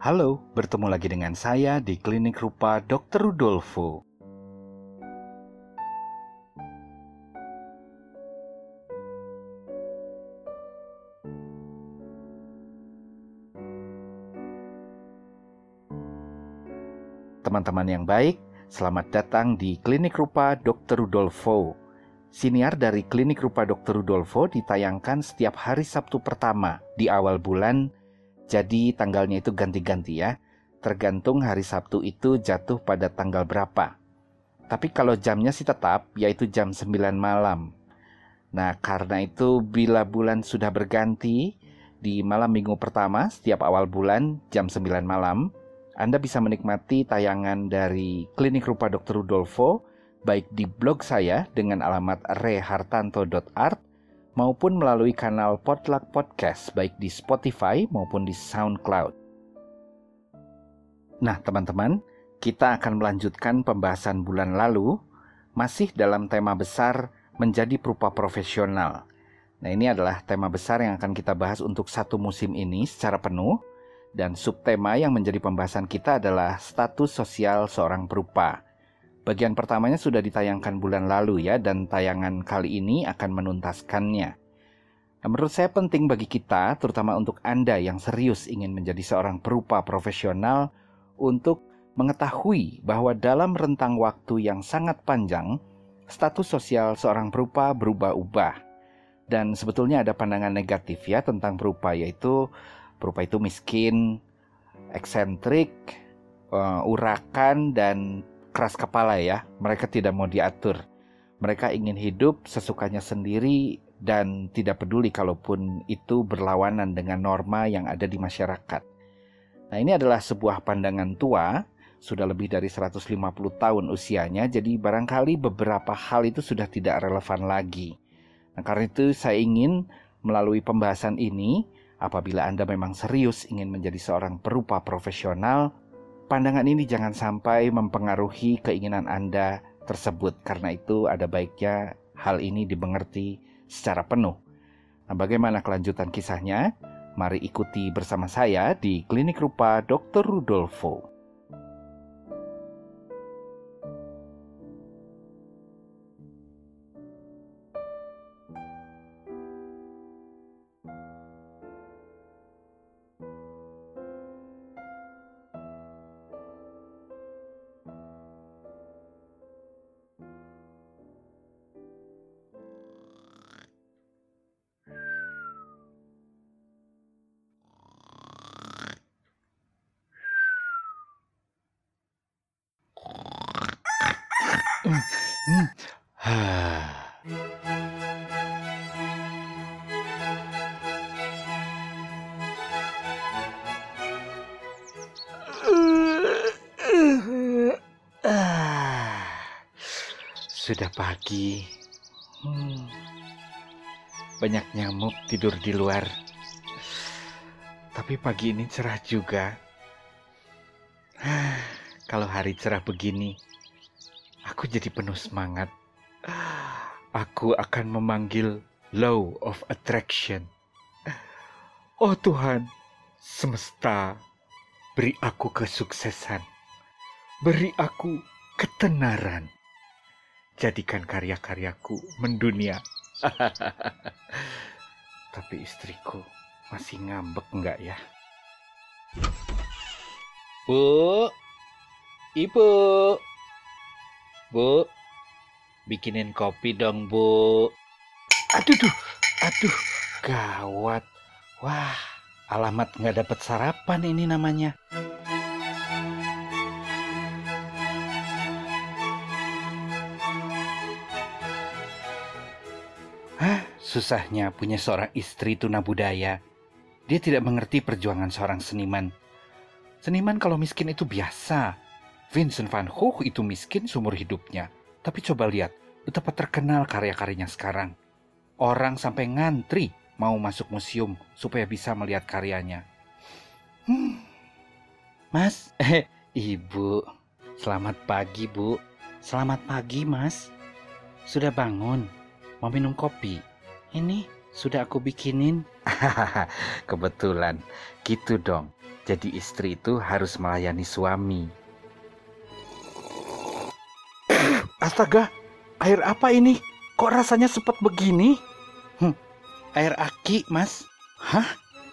Halo, bertemu lagi dengan saya di Klinik Rupa Dr. Rudolfo. Teman-teman yang baik, selamat datang di Klinik Rupa Dr. Rudolfo. Siniar dari Klinik Rupa Dr. Rudolfo ditayangkan setiap hari Sabtu pertama di awal bulan, jadi tanggalnya itu ganti-ganti ya. Tergantung hari Sabtu itu jatuh pada tanggal berapa. Tapi kalau jamnya sih tetap, yaitu jam 9 malam. Nah, karena itu bila bulan sudah berganti, di malam minggu pertama setiap awal bulan jam 9 malam, anda bisa menikmati tayangan dari Klinik Rupa Dr. Rudolfo baik di blog saya dengan alamat rehartanto.art maupun melalui kanal Potluck Podcast baik di Spotify maupun di SoundCloud. Nah, teman-teman, kita akan melanjutkan pembahasan bulan lalu masih dalam tema besar menjadi perupa profesional. Nah, ini adalah tema besar yang akan kita bahas untuk satu musim ini secara penuh dan subtema yang menjadi pembahasan kita adalah status sosial seorang perupa. Bagian pertamanya sudah ditayangkan bulan lalu ya, dan tayangan kali ini akan menuntaskannya. Nah, menurut saya penting bagi kita, terutama untuk Anda yang serius ingin menjadi seorang perupa profesional, untuk mengetahui bahwa dalam rentang waktu yang sangat panjang, status sosial seorang perupa berubah-ubah. Dan sebetulnya ada pandangan negatif ya tentang perupa, yaitu berupa itu miskin, eksentrik, uh, urakan dan keras kepala ya. Mereka tidak mau diatur. Mereka ingin hidup sesukanya sendiri dan tidak peduli kalaupun itu berlawanan dengan norma yang ada di masyarakat. Nah, ini adalah sebuah pandangan tua, sudah lebih dari 150 tahun usianya, jadi barangkali beberapa hal itu sudah tidak relevan lagi. Nah, karena itu saya ingin melalui pembahasan ini Apabila Anda memang serius ingin menjadi seorang perupa profesional, pandangan ini jangan sampai mempengaruhi keinginan Anda tersebut. Karena itu ada baiknya hal ini dimengerti secara penuh. Nah, bagaimana kelanjutan kisahnya? Mari ikuti bersama saya di Klinik Rupa Dr. Rudolfo. Pagi. Hmm. Banyak nyamuk tidur di luar. Tapi pagi ini cerah juga. Kalau hari cerah begini, aku jadi penuh semangat. Aku akan memanggil law of attraction. Oh Tuhan, semesta, beri aku kesuksesan. Beri aku ketenaran. Jadikan karya-karyaku mendunia. Tapi istriku masih ngambek enggak ya? Bu, Ibu, Bu, bikinin kopi dong, Bu. Aduh, duh, aduh, gawat. Wah, alamat nggak dapat sarapan ini namanya. Susahnya punya seorang istri tuna budaya. Dia tidak mengerti perjuangan seorang seniman. Seniman kalau miskin itu biasa. Vincent van Gogh itu miskin seumur hidupnya. Tapi coba lihat betapa terkenal karya-karyanya sekarang. Orang sampai ngantri mau masuk museum supaya bisa melihat karyanya. Hmm. Mas, eh, ibu, selamat pagi bu. Selamat pagi mas. Sudah bangun? Mau minum kopi? Ini Sudah aku bikinin. Kebetulan, gitu dong. Jadi istri itu harus melayani suami. Astaga, air apa ini? Kok rasanya sepet begini? Hm, air aki, Mas. Hah?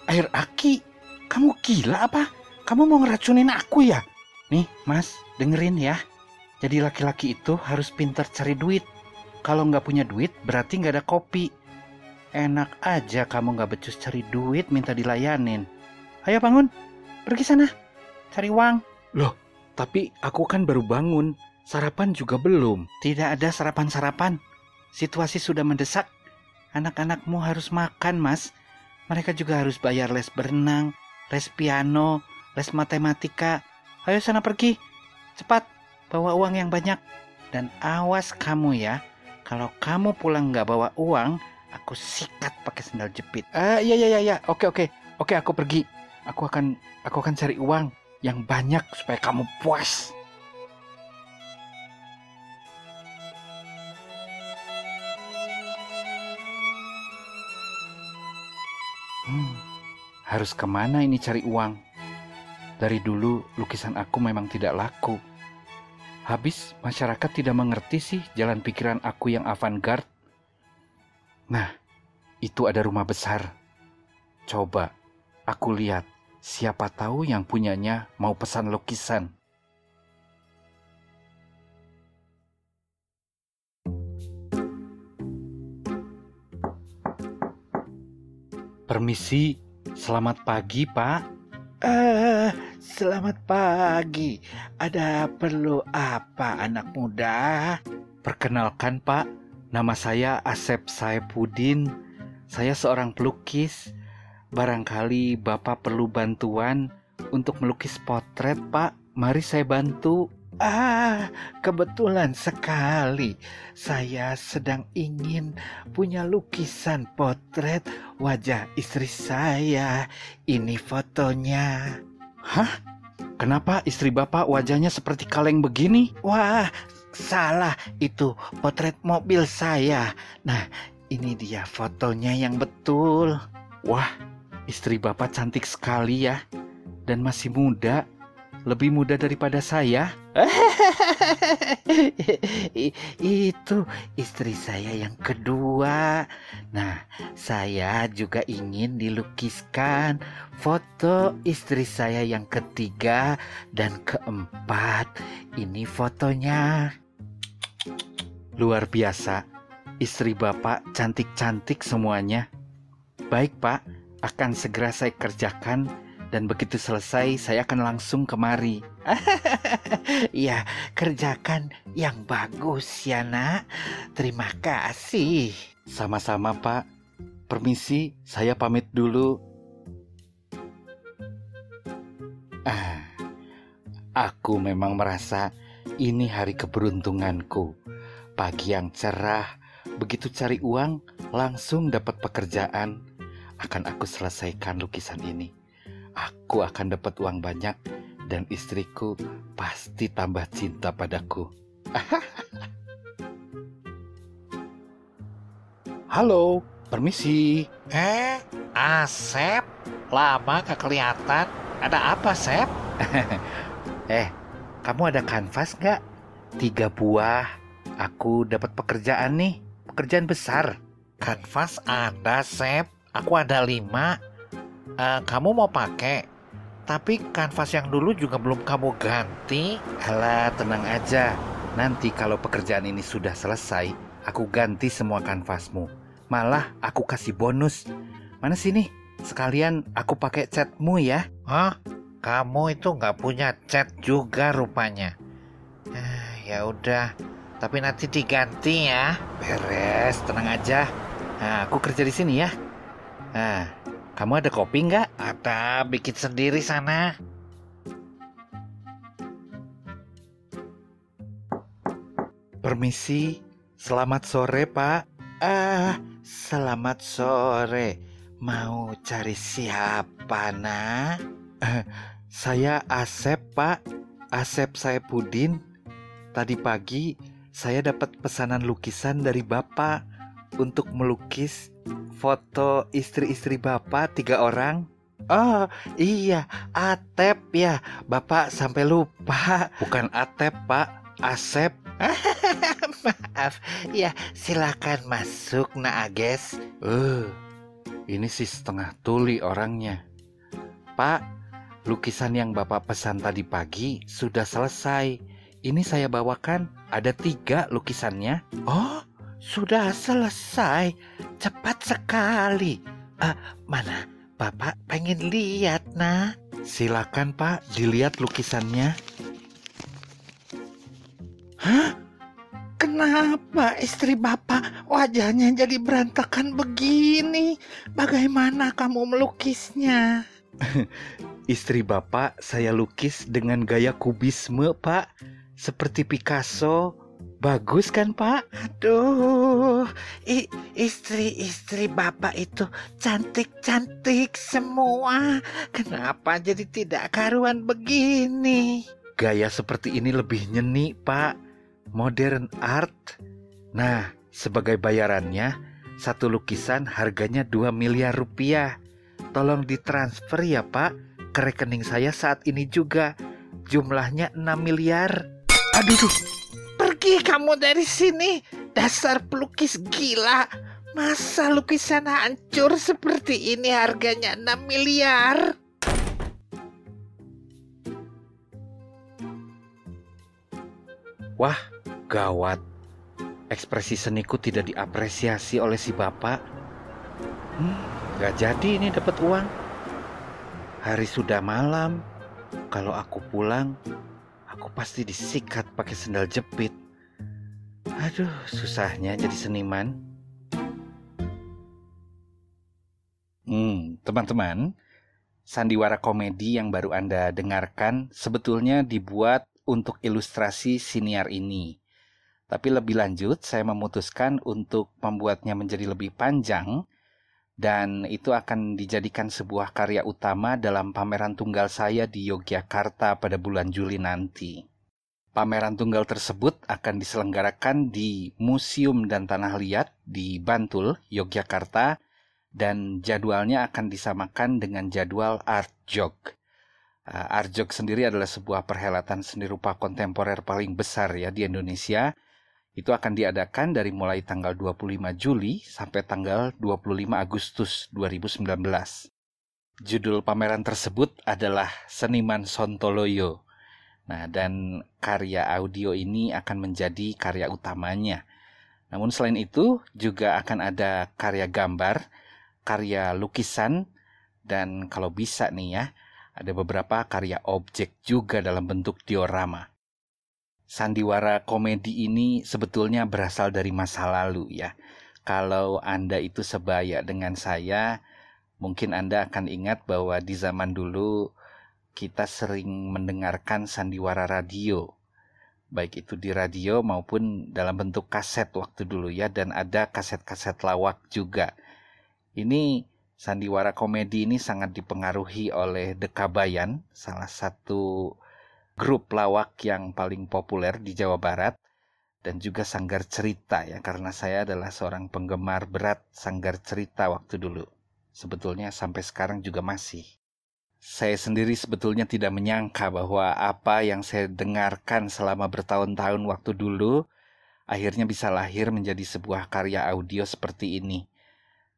Air aki? Kamu gila apa? Kamu mau ngeracunin aku ya? Nih, Mas, dengerin ya. Jadi laki-laki itu harus pintar cari duit. Kalau nggak punya duit, berarti nggak ada kopi. Enak aja kamu nggak becus cari duit minta dilayanin. Ayo bangun, pergi sana, cari uang. Loh, tapi aku kan baru bangun. Sarapan juga belum. Tidak ada sarapan-sarapan. Situasi sudah mendesak. Anak-anakmu harus makan, Mas. Mereka juga harus bayar les berenang, les piano, les matematika. Ayo sana pergi. Cepat, bawa uang yang banyak. Dan awas kamu ya, kalau kamu pulang nggak bawa uang, aku sikat pakai sendal jepit. Ah, iya iya iya, iya. Oke oke. Oke, aku pergi. Aku akan aku akan cari uang yang banyak supaya kamu puas. Hmm, harus ke mana ini cari uang? Dari dulu lukisan aku memang tidak laku. Habis masyarakat tidak mengerti sih jalan pikiran aku yang avant-garde. Nah, itu ada rumah besar. Coba aku lihat siapa tahu yang punyanya mau pesan lukisan. Permisi, selamat pagi, Pak. Eh, selamat pagi. Ada perlu apa, anak muda? Perkenalkan, Pak. Nama saya Asep Saipudin. Saya seorang pelukis. Barangkali Bapak perlu bantuan untuk melukis potret, Pak. Mari saya bantu. Ah, kebetulan sekali. Saya sedang ingin punya lukisan potret wajah istri saya. Ini fotonya. Hah? Kenapa istri Bapak wajahnya seperti kaleng begini? Wah, salah. Itu potret mobil saya. Nah, ini dia fotonya yang betul. Wah, istri Bapak cantik sekali ya. Dan masih muda. Lebih muda daripada saya. Itu istri saya yang kedua. Nah, saya juga ingin dilukiskan foto istri saya yang ketiga dan keempat. Ini fotonya. Luar biasa. Istri Bapak cantik-cantik semuanya. Baik, Pak. Akan segera saya kerjakan dan begitu selesai saya akan langsung kemari. ya, kerjakan yang bagus ya nak. Terima kasih. Sama-sama pak. Permisi, saya pamit dulu. Ah, aku memang merasa ini hari keberuntunganku. Pagi yang cerah, begitu cari uang, langsung dapat pekerjaan. Akan aku selesaikan lukisan ini aku akan dapat uang banyak dan istriku pasti tambah cinta padaku. Halo, permisi. Eh, Asep, lama gak kelihatan. Ada apa, Sep? eh, kamu ada kanvas nggak? Tiga buah. Aku dapat pekerjaan nih, pekerjaan besar. Kanvas ada, Sep. Aku ada lima uh, kamu mau pakai tapi kanvas yang dulu juga belum kamu ganti. Alah, tenang aja. Nanti kalau pekerjaan ini sudah selesai, aku ganti semua kanvasmu. Malah aku kasih bonus. Mana sini? Sekalian aku pakai catmu ya. Hah? Kamu itu nggak punya cat juga rupanya. Eh, ya udah, tapi nanti diganti ya. Beres, tenang aja. Nah, aku kerja di sini ya. Nah, kamu ada kopi nggak? Ada, bikin sendiri sana. Permisi, selamat sore pak. Ah, selamat sore. Mau cari siapa, nak? Eh, saya Asep, Pak. Asep saya Pudin. Tadi pagi saya dapat pesanan lukisan dari Bapak untuk melukis foto istri-istri Bapak tiga orang? Oh iya, Atep ya. Bapak sampai lupa. Bukan Atep, Pak. Asep. Maaf, ya silakan masuk nak Ages. Uh, ini sih setengah tuli orangnya. Pak, lukisan yang Bapak pesan tadi pagi sudah selesai. Ini saya bawakan, ada tiga lukisannya. Oh, sudah selesai. Cepat sekali. Uh, mana? Bapak pengen lihat, nah. Silakan Pak, dilihat lukisannya. Hah? Kenapa istri bapak wajahnya jadi berantakan begini? Bagaimana kamu melukisnya? istri bapak saya lukis dengan gaya kubisme, Pak. Seperti Picasso. Bagus kan, Pak? Aduh, istri-istri bapak itu cantik-cantik semua. Kenapa jadi tidak karuan begini? Gaya seperti ini lebih nyeni, Pak modern art. Nah, sebagai bayarannya, satu lukisan harganya 2 miliar rupiah. Tolong ditransfer ya pak, ke rekening saya saat ini juga. Jumlahnya 6 miliar. Aduh, pergi kamu dari sini. Dasar pelukis gila. Masa lukisan hancur seperti ini harganya 6 miliar? Wah, Gawat, ekspresi seniku tidak diapresiasi oleh si bapak. Hmm, gak jadi ini dapat uang. Hari sudah malam. Kalau aku pulang, aku pasti disikat pakai sendal jepit. Aduh, susahnya jadi seniman. Hmm, teman-teman, sandiwara komedi yang baru Anda dengarkan sebetulnya dibuat untuk ilustrasi siniar ini. Tapi lebih lanjut, saya memutuskan untuk membuatnya menjadi lebih panjang dan itu akan dijadikan sebuah karya utama dalam pameran tunggal saya di Yogyakarta pada bulan Juli nanti. Pameran tunggal tersebut akan diselenggarakan di Museum dan Tanah Liat di Bantul, Yogyakarta, dan jadwalnya akan disamakan dengan jadwal Art Jog. Uh, Art Jog sendiri adalah sebuah perhelatan seni rupa kontemporer paling besar ya di Indonesia itu akan diadakan dari mulai tanggal 25 Juli sampai tanggal 25 Agustus 2019. Judul pameran tersebut adalah Seniman Sontoloyo. Nah, dan karya audio ini akan menjadi karya utamanya. Namun selain itu juga akan ada karya gambar, karya lukisan, dan kalau bisa nih ya, ada beberapa karya objek juga dalam bentuk diorama sandiwara komedi ini sebetulnya berasal dari masa lalu ya. Kalau Anda itu sebaya dengan saya, mungkin Anda akan ingat bahwa di zaman dulu kita sering mendengarkan sandiwara radio. Baik itu di radio maupun dalam bentuk kaset waktu dulu ya dan ada kaset-kaset lawak juga. Ini sandiwara komedi ini sangat dipengaruhi oleh Dekabayan, salah satu grup lawak yang paling populer di Jawa Barat dan juga sanggar cerita ya karena saya adalah seorang penggemar berat sanggar cerita waktu dulu. Sebetulnya sampai sekarang juga masih. Saya sendiri sebetulnya tidak menyangka bahwa apa yang saya dengarkan selama bertahun-tahun waktu dulu akhirnya bisa lahir menjadi sebuah karya audio seperti ini.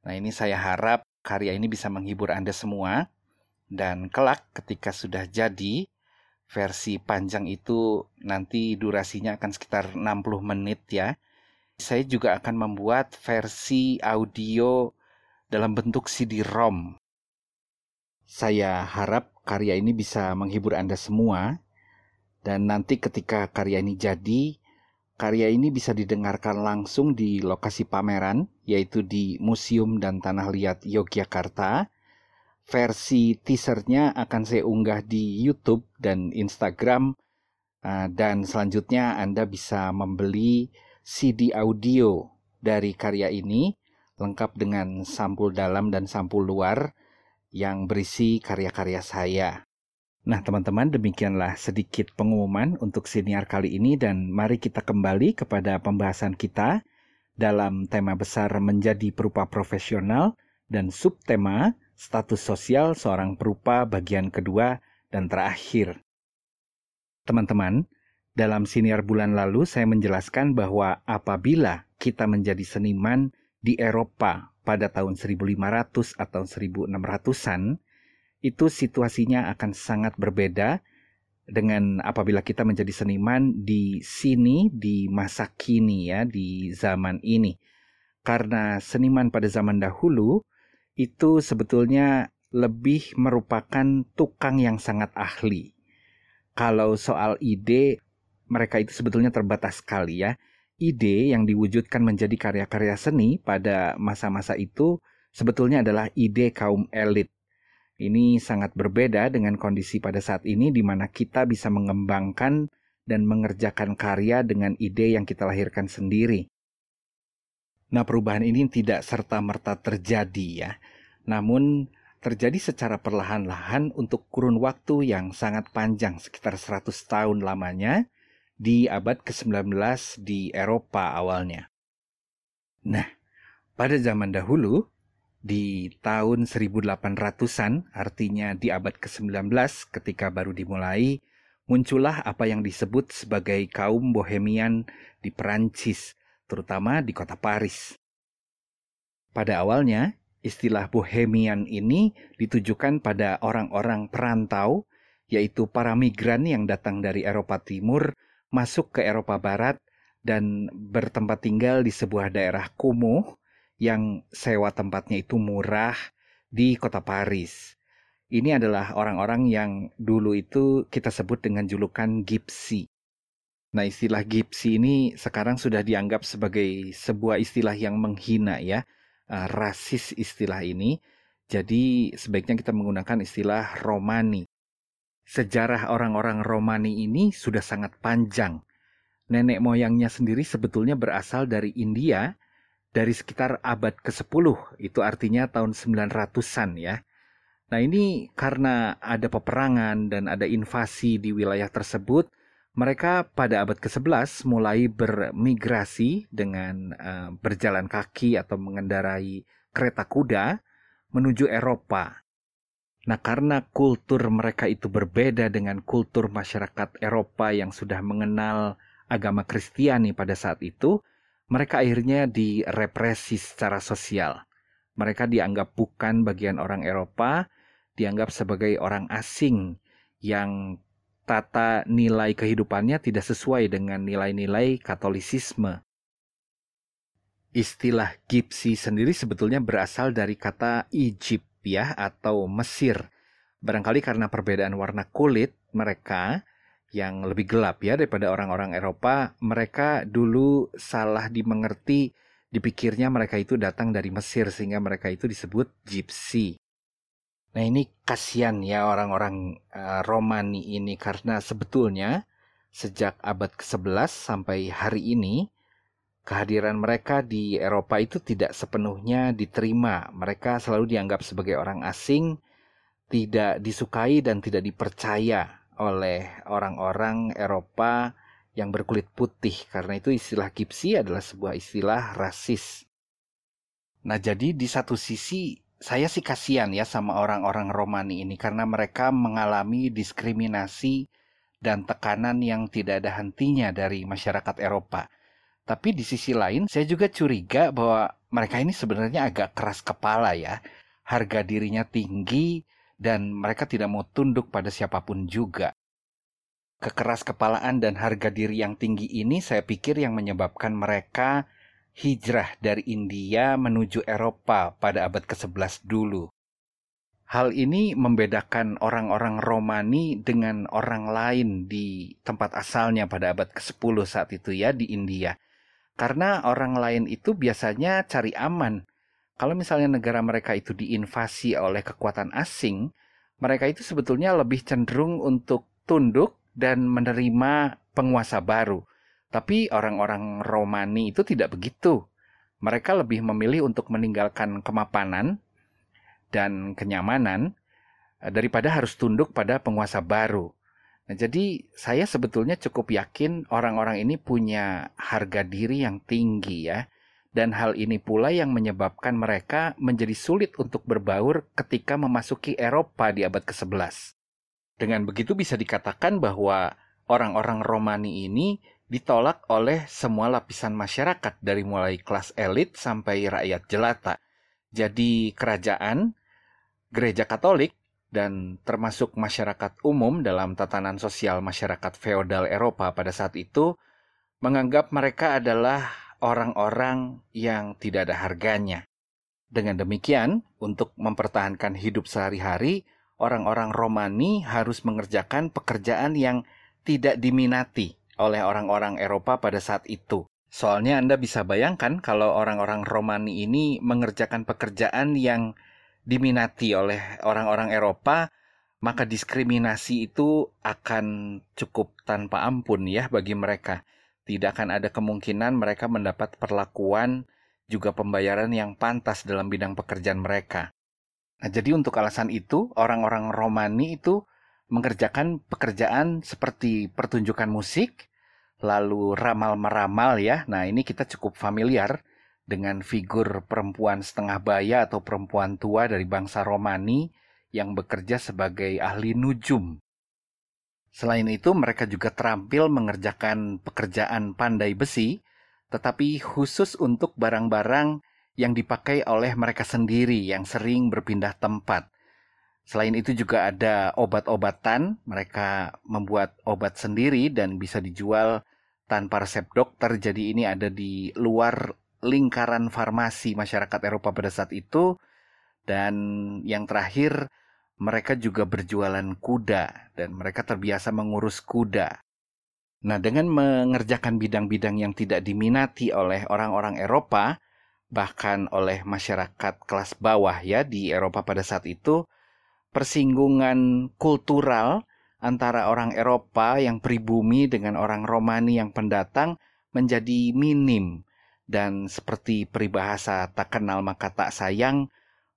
Nah, ini saya harap karya ini bisa menghibur Anda semua dan kelak ketika sudah jadi versi panjang itu nanti durasinya akan sekitar 60 menit ya. Saya juga akan membuat versi audio dalam bentuk CD-ROM. Saya harap karya ini bisa menghibur Anda semua dan nanti ketika karya ini jadi, karya ini bisa didengarkan langsung di lokasi pameran yaitu di Museum dan Tanah Liat Yogyakarta versi teasernya akan saya unggah di YouTube dan Instagram uh, dan selanjutnya Anda bisa membeli CD audio dari karya ini lengkap dengan sampul dalam dan sampul luar yang berisi karya-karya saya. Nah, teman-teman, demikianlah sedikit pengumuman untuk siniar kali ini dan mari kita kembali kepada pembahasan kita dalam tema besar menjadi perupa profesional dan subtema status sosial seorang perupa bagian kedua dan terakhir. Teman-teman, dalam siniar bulan lalu saya menjelaskan bahwa apabila kita menjadi seniman di Eropa pada tahun 1500 atau 1600-an, itu situasinya akan sangat berbeda dengan apabila kita menjadi seniman di sini di masa kini ya, di zaman ini. Karena seniman pada zaman dahulu itu sebetulnya lebih merupakan tukang yang sangat ahli kalau soal ide, mereka itu sebetulnya terbatas sekali ya. Ide yang diwujudkan menjadi karya-karya seni pada masa-masa itu sebetulnya adalah ide kaum elit. Ini sangat berbeda dengan kondisi pada saat ini di mana kita bisa mengembangkan dan mengerjakan karya dengan ide yang kita lahirkan sendiri. Nah, perubahan ini tidak serta-merta terjadi ya. Namun terjadi secara perlahan-lahan untuk kurun waktu yang sangat panjang, sekitar 100 tahun lamanya, di abad ke-19 di Eropa awalnya. Nah, pada zaman dahulu, di tahun 1800-an, artinya di abad ke-19 ketika baru dimulai, muncullah apa yang disebut sebagai kaum bohemian di Perancis, terutama di kota Paris. Pada awalnya, Istilah bohemian ini ditujukan pada orang-orang perantau, yaitu para migran yang datang dari Eropa Timur masuk ke Eropa Barat dan bertempat tinggal di sebuah daerah kumuh yang sewa tempatnya itu murah di kota Paris. Ini adalah orang-orang yang dulu itu kita sebut dengan julukan gypsy. Nah, istilah gypsy ini sekarang sudah dianggap sebagai sebuah istilah yang menghina ya uh, rasis istilah ini. Jadi sebaiknya kita menggunakan istilah Romani. Sejarah orang-orang Romani ini sudah sangat panjang. Nenek moyangnya sendiri sebetulnya berasal dari India dari sekitar abad ke-10, itu artinya tahun 900-an ya. Nah ini karena ada peperangan dan ada invasi di wilayah tersebut, mereka pada abad ke-11 mulai bermigrasi dengan uh, berjalan kaki atau mengendarai kereta kuda menuju Eropa. Nah, karena kultur mereka itu berbeda dengan kultur masyarakat Eropa yang sudah mengenal agama Kristiani pada saat itu, mereka akhirnya direpresi secara sosial. Mereka dianggap bukan bagian orang Eropa, dianggap sebagai orang asing yang tata nilai kehidupannya tidak sesuai dengan nilai-nilai Katolisisme. Istilah Gipsi sendiri sebetulnya berasal dari kata Egypt ya atau Mesir. Barangkali karena perbedaan warna kulit mereka yang lebih gelap ya daripada orang-orang Eropa, mereka dulu salah dimengerti, dipikirnya mereka itu datang dari Mesir sehingga mereka itu disebut Gypsy. Nah ini kasihan ya orang-orang uh, Romani ini karena sebetulnya sejak abad ke-11 sampai hari ini kehadiran mereka di Eropa itu tidak sepenuhnya diterima. Mereka selalu dianggap sebagai orang asing, tidak disukai dan tidak dipercaya oleh orang-orang Eropa yang berkulit putih. Karena itu istilah Gipsy adalah sebuah istilah rasis. Nah, jadi di satu sisi saya sih kasihan ya sama orang-orang Romani ini karena mereka mengalami diskriminasi dan tekanan yang tidak ada hentinya dari masyarakat Eropa. Tapi di sisi lain, saya juga curiga bahwa mereka ini sebenarnya agak keras kepala ya. Harga dirinya tinggi dan mereka tidak mau tunduk pada siapa pun juga. Kekeras kepalaan dan harga diri yang tinggi ini saya pikir yang menyebabkan mereka hijrah dari India menuju Eropa pada abad ke-11 dulu. Hal ini membedakan orang-orang Romani dengan orang lain di tempat asalnya pada abad ke-10 saat itu ya di India. Karena orang lain itu biasanya cari aman. Kalau misalnya negara mereka itu diinvasi oleh kekuatan asing, mereka itu sebetulnya lebih cenderung untuk tunduk dan menerima penguasa baru. Tapi orang-orang Romani itu tidak begitu. Mereka lebih memilih untuk meninggalkan kemapanan dan kenyamanan eh, daripada harus tunduk pada penguasa baru. Nah, jadi saya sebetulnya cukup yakin orang-orang ini punya harga diri yang tinggi ya dan hal ini pula yang menyebabkan mereka menjadi sulit untuk berbaur ketika memasuki Eropa di abad ke-11. Dengan begitu bisa dikatakan bahwa orang-orang Romani ini ditolak oleh semua lapisan masyarakat dari mulai kelas elit sampai rakyat jelata. Jadi kerajaan, gereja Katolik, dan termasuk masyarakat umum dalam tatanan sosial masyarakat feodal Eropa pada saat itu menganggap mereka adalah orang-orang yang tidak ada harganya. Dengan demikian, untuk mempertahankan hidup sehari-hari, orang-orang Romani harus mengerjakan pekerjaan yang tidak diminati oleh orang-orang Eropa pada saat itu. Soalnya Anda bisa bayangkan kalau orang-orang Romani ini mengerjakan pekerjaan yang diminati oleh orang-orang Eropa, maka diskriminasi itu akan cukup tanpa ampun ya bagi mereka tidak akan ada kemungkinan mereka mendapat perlakuan juga pembayaran yang pantas dalam bidang pekerjaan mereka. Nah, jadi untuk alasan itu, orang-orang Romani itu mengerjakan pekerjaan seperti pertunjukan musik, lalu ramal-meramal ya. Nah, ini kita cukup familiar dengan figur perempuan setengah baya atau perempuan tua dari bangsa Romani yang bekerja sebagai ahli nujum Selain itu, mereka juga terampil mengerjakan pekerjaan pandai besi, tetapi khusus untuk barang-barang yang dipakai oleh mereka sendiri yang sering berpindah tempat. Selain itu juga ada obat-obatan, mereka membuat obat sendiri dan bisa dijual tanpa resep dokter. Jadi ini ada di luar lingkaran farmasi masyarakat Eropa pada saat itu. Dan yang terakhir, mereka juga berjualan kuda dan mereka terbiasa mengurus kuda. Nah, dengan mengerjakan bidang-bidang yang tidak diminati oleh orang-orang Eropa, bahkan oleh masyarakat kelas bawah ya di Eropa pada saat itu, persinggungan kultural antara orang Eropa yang pribumi dengan orang Romani yang pendatang menjadi minim. Dan seperti peribahasa tak kenal maka tak sayang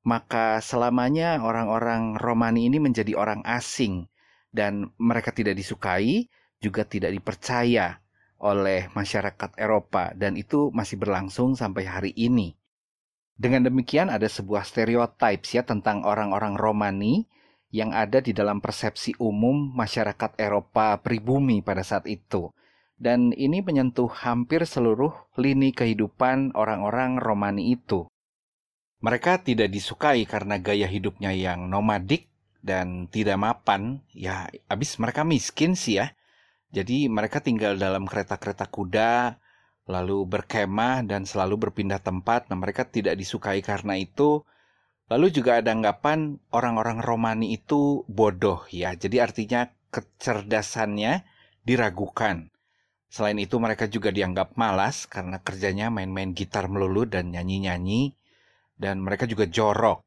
maka selamanya orang-orang Romani ini menjadi orang asing. Dan mereka tidak disukai, juga tidak dipercaya oleh masyarakat Eropa. Dan itu masih berlangsung sampai hari ini. Dengan demikian ada sebuah stereotype ya tentang orang-orang Romani yang ada di dalam persepsi umum masyarakat Eropa pribumi pada saat itu. Dan ini menyentuh hampir seluruh lini kehidupan orang-orang Romani itu. Mereka tidak disukai karena gaya hidupnya yang nomadik dan tidak mapan. Ya, habis mereka miskin sih ya. Jadi mereka tinggal dalam kereta-kereta kuda, lalu berkemah dan selalu berpindah tempat. Nah, mereka tidak disukai karena itu. Lalu juga ada anggapan orang-orang Romani itu bodoh ya. Jadi artinya kecerdasannya diragukan. Selain itu mereka juga dianggap malas karena kerjanya main-main gitar melulu dan nyanyi-nyanyi dan mereka juga jorok.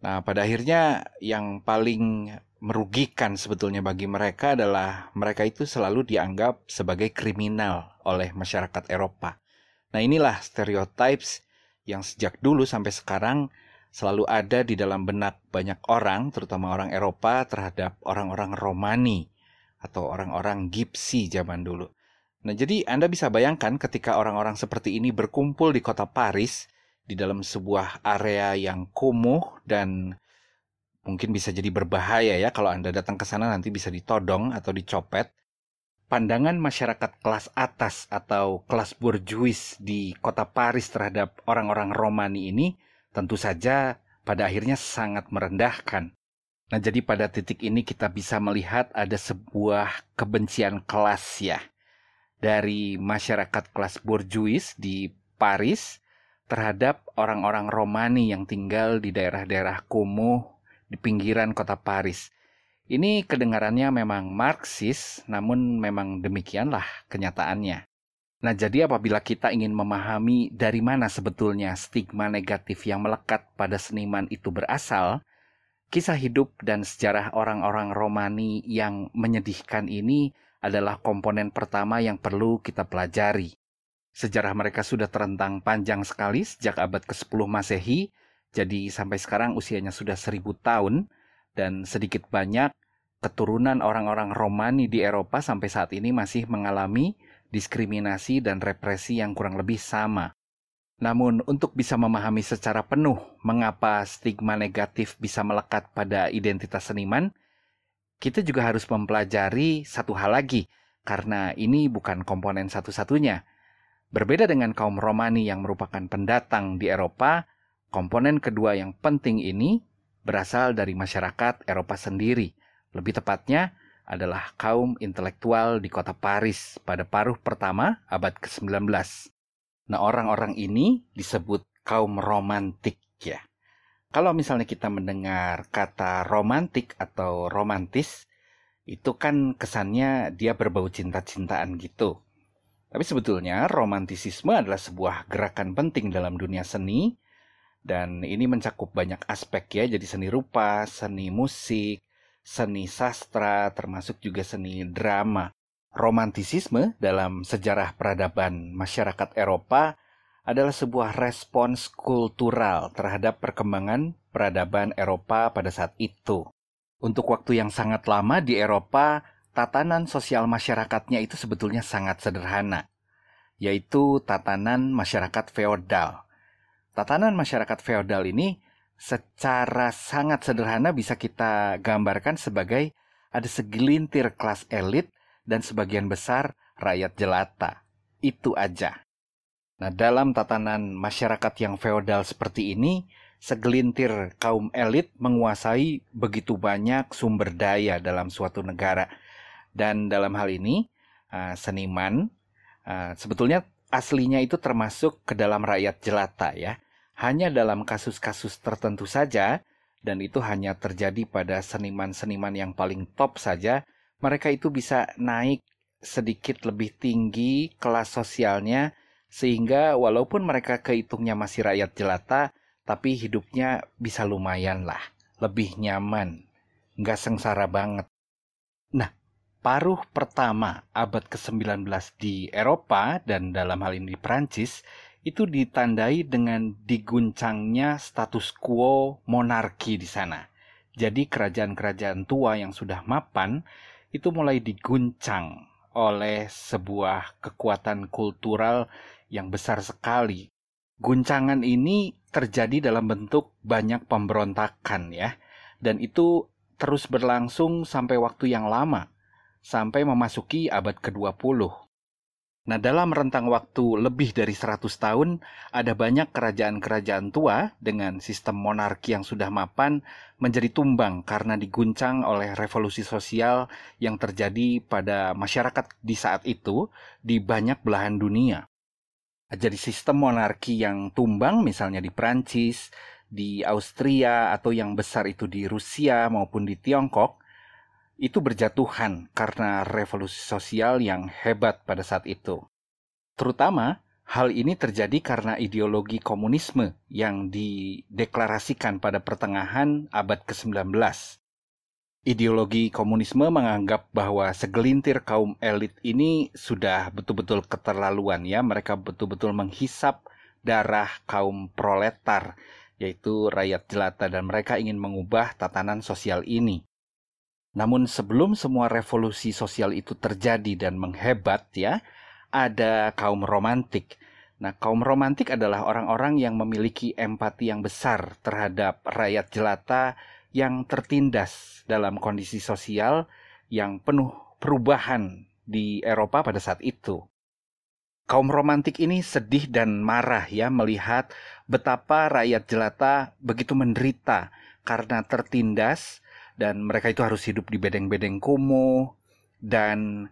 Nah, pada akhirnya yang paling merugikan sebetulnya bagi mereka adalah mereka itu selalu dianggap sebagai kriminal oleh masyarakat Eropa. Nah, inilah stereotypes yang sejak dulu sampai sekarang selalu ada di dalam benak banyak orang, terutama orang Eropa terhadap orang-orang Romani atau orang-orang Gipsi zaman dulu. Nah, jadi Anda bisa bayangkan ketika orang-orang seperti ini berkumpul di kota Paris, di dalam sebuah area yang kumuh dan mungkin bisa jadi berbahaya ya kalau Anda datang ke sana nanti bisa ditodong atau dicopet. Pandangan masyarakat kelas atas atau kelas burjuis di kota Paris terhadap orang-orang Romani ini tentu saja pada akhirnya sangat merendahkan. Nah, jadi pada titik ini kita bisa melihat ada sebuah kebencian kelas ya dari masyarakat kelas burjuis di Paris terhadap orang-orang Romani yang tinggal di daerah-daerah kumuh di pinggiran kota Paris. Ini kedengarannya memang Marxis, namun memang demikianlah kenyataannya. Nah, jadi apabila kita ingin memahami dari mana sebetulnya stigma negatif yang melekat pada seniman itu berasal, kisah hidup dan sejarah orang-orang Romani yang menyedihkan ini adalah komponen pertama yang perlu kita pelajari. Sejarah mereka sudah terentang panjang sekali sejak abad ke-10 Masehi, jadi sampai sekarang usianya sudah seribu tahun, dan sedikit banyak keturunan orang-orang Romani di Eropa sampai saat ini masih mengalami diskriminasi dan represi yang kurang lebih sama. Namun, untuk bisa memahami secara penuh mengapa stigma negatif bisa melekat pada identitas seniman, kita juga harus mempelajari satu hal lagi, karena ini bukan komponen satu-satunya. Berbeda dengan kaum Romani yang merupakan pendatang di Eropa, komponen kedua yang penting ini berasal dari masyarakat Eropa sendiri. Lebih tepatnya adalah kaum intelektual di kota Paris pada paruh pertama abad ke-19. Nah, orang-orang ini disebut kaum romantik ya. Kalau misalnya kita mendengar kata romantik atau romantis, itu kan kesannya dia berbau cinta-cintaan gitu. Tapi sebetulnya romantisisme adalah sebuah gerakan penting dalam dunia seni dan ini mencakup banyak aspek ya, jadi seni rupa, seni musik, seni sastra, termasuk juga seni drama romantisisme dalam sejarah peradaban masyarakat Eropa adalah sebuah respons kultural terhadap perkembangan peradaban Eropa pada saat itu. Untuk waktu yang sangat lama di Eropa, tatanan sosial masyarakatnya itu sebetulnya sangat sederhana, yaitu tatanan masyarakat feodal. Tatanan masyarakat feodal ini secara sangat sederhana bisa kita gambarkan sebagai ada segelintir kelas elit dan sebagian besar rakyat jelata. Itu aja. Nah, dalam tatanan masyarakat yang feodal seperti ini, segelintir kaum elit menguasai begitu banyak sumber daya dalam suatu negara. Dan dalam hal ini, uh, seniman uh, sebetulnya aslinya itu termasuk ke dalam rakyat jelata ya. Hanya dalam kasus-kasus tertentu saja, dan itu hanya terjadi pada seniman-seniman yang paling top saja, mereka itu bisa naik sedikit lebih tinggi kelas sosialnya sehingga walaupun mereka kehitungnya masih rakyat jelata tapi hidupnya bisa lumayan lah lebih nyaman nggak sengsara banget. Nah paruh pertama abad ke-19 di Eropa dan dalam hal ini di Prancis itu ditandai dengan diguncangnya status quo monarki di sana. Jadi kerajaan-kerajaan tua yang sudah mapan itu mulai diguncang oleh sebuah kekuatan kultural yang besar sekali. Guncangan ini terjadi dalam bentuk banyak pemberontakan ya. Dan itu terus berlangsung sampai waktu yang lama, sampai memasuki abad ke-20. Nah, dalam rentang waktu lebih dari 100 tahun, ada banyak kerajaan-kerajaan tua dengan sistem monarki yang sudah mapan menjadi tumbang karena diguncang oleh revolusi sosial yang terjadi pada masyarakat di saat itu di banyak belahan dunia. Jadi sistem monarki yang tumbang misalnya di Prancis, di Austria atau yang besar itu di Rusia maupun di Tiongkok itu berjatuhan karena revolusi sosial yang hebat pada saat itu. Terutama hal ini terjadi karena ideologi komunisme yang dideklarasikan pada pertengahan abad ke-19. Ideologi komunisme menganggap bahwa segelintir kaum elit ini sudah betul-betul keterlaluan ya, mereka betul-betul menghisap darah kaum proletar, yaitu rakyat jelata dan mereka ingin mengubah tatanan sosial ini. Namun sebelum semua revolusi sosial itu terjadi dan menghebat ya, ada kaum romantik. Nah, kaum romantik adalah orang-orang yang memiliki empati yang besar terhadap rakyat jelata yang tertindas dalam kondisi sosial yang penuh perubahan di Eropa pada saat itu. Kaum romantik ini sedih dan marah ya melihat betapa rakyat jelata begitu menderita karena tertindas dan mereka itu harus hidup di bedeng-bedeng kumuh dan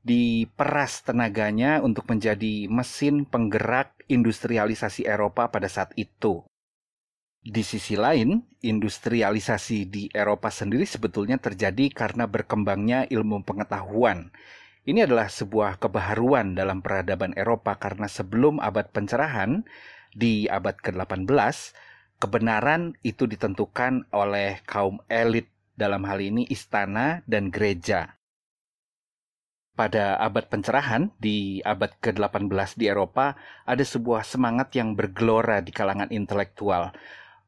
diperas tenaganya untuk menjadi mesin penggerak industrialisasi Eropa pada saat itu. Di sisi lain, industrialisasi di Eropa sendiri sebetulnya terjadi karena berkembangnya ilmu pengetahuan. Ini adalah sebuah kebaharuan dalam peradaban Eropa karena sebelum abad pencerahan, di abad ke-18, kebenaran itu ditentukan oleh kaum elit dalam hal ini istana dan gereja. Pada abad pencerahan, di abad ke-18 di Eropa, ada sebuah semangat yang bergelora di kalangan intelektual.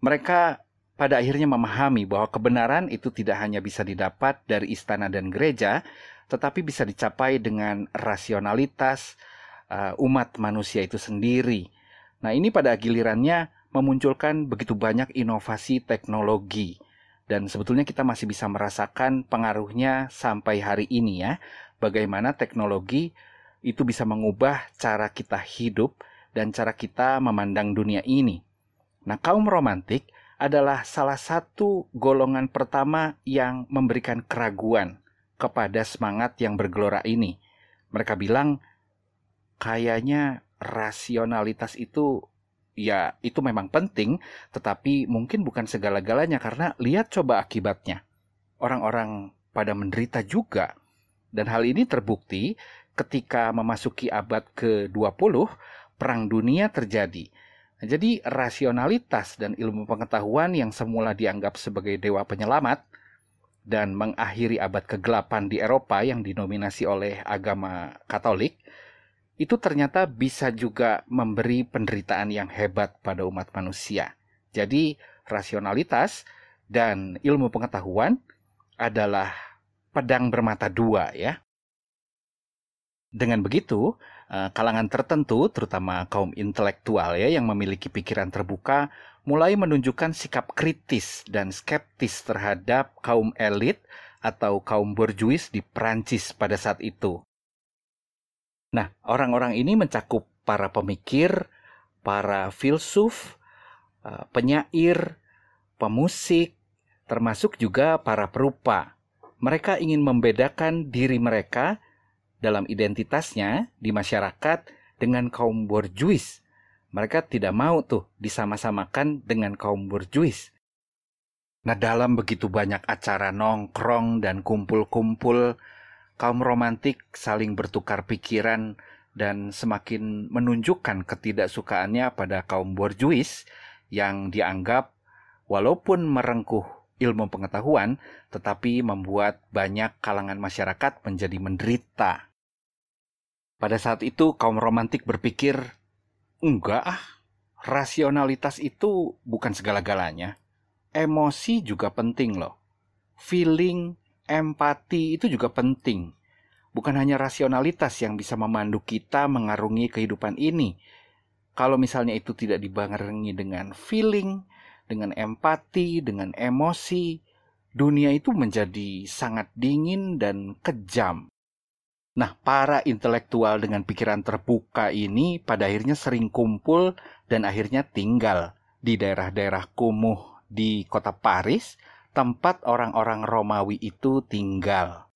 Mereka pada akhirnya memahami bahwa kebenaran itu tidak hanya bisa didapat dari istana dan gereja, tetapi bisa dicapai dengan rasionalitas uh, umat manusia itu sendiri. Nah, ini pada gilirannya memunculkan begitu banyak inovasi teknologi. Dan sebetulnya kita masih bisa merasakan pengaruhnya sampai hari ini ya. Bagaimana teknologi itu bisa mengubah cara kita hidup dan cara kita memandang dunia ini. Nah, kaum romantik adalah salah satu golongan pertama yang memberikan keraguan kepada semangat yang bergelora ini. Mereka bilang, kayaknya rasionalitas itu ya itu memang penting, tetapi mungkin bukan segala-galanya karena lihat coba akibatnya. Orang-orang pada menderita juga. Dan hal ini terbukti ketika memasuki abad ke-20, perang dunia terjadi. Jadi rasionalitas dan ilmu pengetahuan yang semula dianggap sebagai dewa penyelamat dan mengakhiri abad kegelapan di Eropa yang dinominasi oleh agama Katolik, itu ternyata bisa juga memberi penderitaan yang hebat pada umat manusia. Jadi, rasionalitas dan ilmu pengetahuan adalah pedang bermata dua ya. Dengan begitu, eh, kalangan tertentu, terutama kaum intelektual ya yang memiliki pikiran terbuka, mulai menunjukkan sikap kritis dan skeptis terhadap kaum elit atau kaum borjuis di Prancis pada saat itu. Nah, orang-orang ini mencakup para pemikir, para filsuf, eh, penyair, pemusik, termasuk juga para perupa. Mereka ingin membedakan diri mereka dalam identitasnya di masyarakat dengan kaum borjuis. Mereka tidak mau tuh disama-samakan dengan kaum borjuis. Nah, dalam begitu banyak acara nongkrong dan kumpul-kumpul, kaum romantik saling bertukar pikiran dan semakin menunjukkan ketidaksukaannya pada kaum borjuis yang dianggap walaupun merengkuh ilmu pengetahuan, tetapi membuat banyak kalangan masyarakat menjadi menderita pada saat itu kaum romantik berpikir, enggak ah, rasionalitas itu bukan segala-galanya. Emosi juga penting loh. Feeling, empati itu juga penting. Bukan hanya rasionalitas yang bisa memandu kita mengarungi kehidupan ini. Kalau misalnya itu tidak dibarengi dengan feeling, dengan empati, dengan emosi, dunia itu menjadi sangat dingin dan kejam. Nah, para intelektual dengan pikiran terbuka ini pada akhirnya sering kumpul dan akhirnya tinggal di daerah-daerah kumuh di kota Paris, tempat orang-orang Romawi itu tinggal.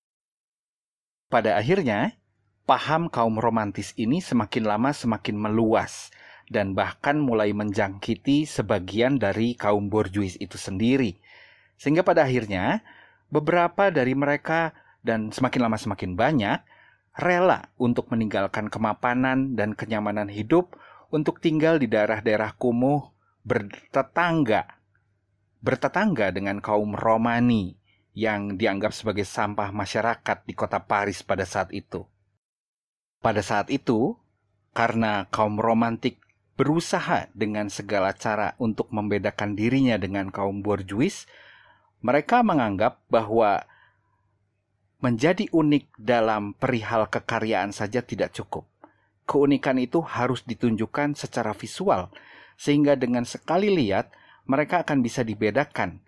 Pada akhirnya, paham kaum romantis ini semakin lama semakin meluas dan bahkan mulai menjangkiti sebagian dari kaum borjuis itu sendiri. Sehingga pada akhirnya, beberapa dari mereka dan semakin lama semakin banyak rela untuk meninggalkan kemapanan dan kenyamanan hidup untuk tinggal di daerah-daerah kumuh bertetangga bertetangga dengan kaum Romani yang dianggap sebagai sampah masyarakat di kota Paris pada saat itu. Pada saat itu, karena kaum romantik berusaha dengan segala cara untuk membedakan dirinya dengan kaum borjuis, mereka menganggap bahwa Menjadi unik dalam perihal kekaryaan saja tidak cukup. Keunikan itu harus ditunjukkan secara visual, sehingga dengan sekali lihat mereka akan bisa dibedakan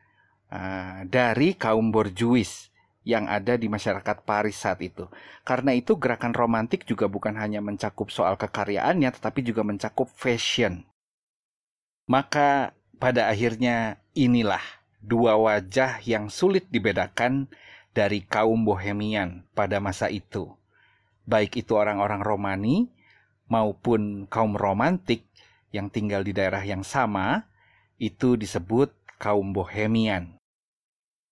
uh, dari kaum borjuis yang ada di masyarakat Paris saat itu. Karena itu gerakan romantik juga bukan hanya mencakup soal kekaryaannya, tetapi juga mencakup fashion. Maka pada akhirnya inilah dua wajah yang sulit dibedakan dari kaum Bohemian pada masa itu, baik itu orang-orang Romani maupun kaum romantik yang tinggal di daerah yang sama, itu disebut kaum Bohemian.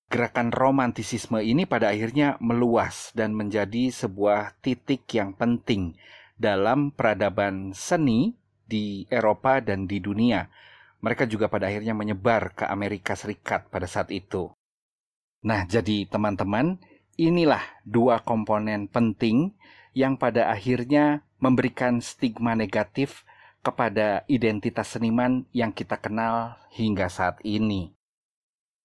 Gerakan romantisisme ini pada akhirnya meluas dan menjadi sebuah titik yang penting dalam peradaban seni di Eropa dan di dunia. Mereka juga pada akhirnya menyebar ke Amerika Serikat pada saat itu. Nah, jadi teman-teman, inilah dua komponen penting yang pada akhirnya memberikan stigma negatif kepada identitas seniman yang kita kenal hingga saat ini.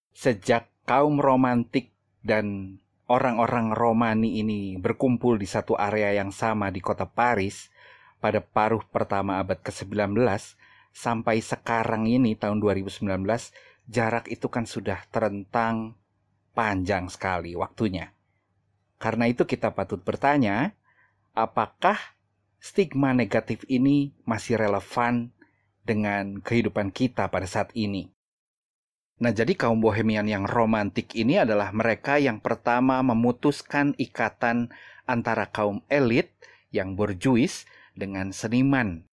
Sejak kaum romantik dan orang-orang Romani ini berkumpul di satu area yang sama di kota Paris pada paruh pertama abad ke-19, sampai sekarang ini tahun 2019 jarak itu kan sudah terentang panjang sekali waktunya. Karena itu kita patut bertanya, apakah stigma negatif ini masih relevan dengan kehidupan kita pada saat ini? Nah, jadi kaum bohemian yang romantik ini adalah mereka yang pertama memutuskan ikatan antara kaum elit yang borjuis dengan seniman.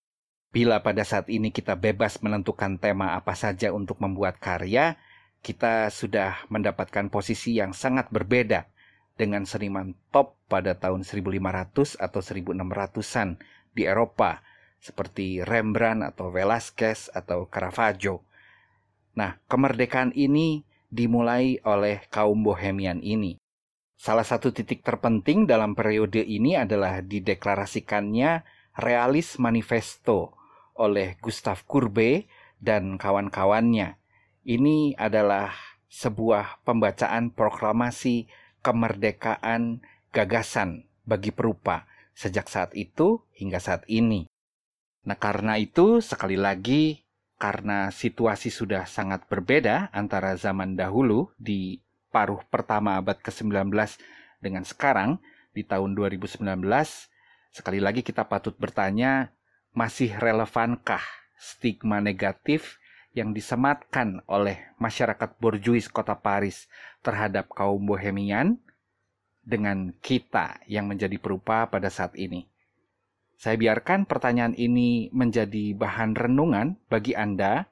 Bila pada saat ini kita bebas menentukan tema apa saja untuk membuat karya, kita sudah mendapatkan posisi yang sangat berbeda dengan seniman top pada tahun 1500 atau 1600-an di Eropa, seperti Rembrandt atau Velasquez atau Caravaggio. Nah, kemerdekaan ini dimulai oleh kaum bohemian ini. Salah satu titik terpenting dalam periode ini adalah dideklarasikannya Realis Manifesto oleh Gustav Courbet dan kawan-kawannya. Ini adalah sebuah pembacaan proklamasi kemerdekaan gagasan bagi perupa sejak saat itu hingga saat ini. Nah, karena itu sekali lagi karena situasi sudah sangat berbeda antara zaman dahulu di paruh pertama abad ke-19 dengan sekarang di tahun 2019, sekali lagi kita patut bertanya, masih relevankah stigma negatif yang disematkan oleh masyarakat borjuis kota Paris terhadap kaum bohemian dengan kita yang menjadi perupa pada saat ini? Saya biarkan pertanyaan ini menjadi bahan renungan bagi Anda,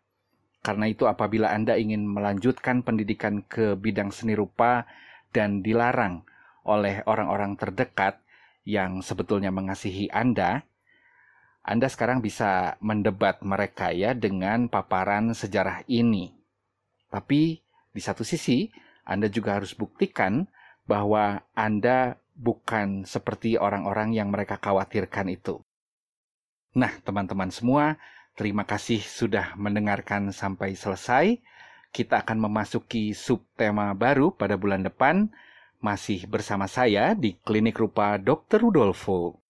karena itu apabila Anda ingin melanjutkan pendidikan ke bidang seni rupa dan dilarang oleh orang-orang terdekat yang sebetulnya mengasihi Anda, Anda sekarang bisa mendebat mereka ya dengan paparan sejarah ini. Tapi di satu sisi, Anda juga harus buktikan bahwa Anda bukan seperti orang-orang yang mereka khawatirkan itu. Nah, teman-teman semua, terima kasih sudah mendengarkan sampai selesai. Kita akan memasuki subtema baru pada bulan depan, masih bersama saya di Klinik Rupa Dr. Rudolfo.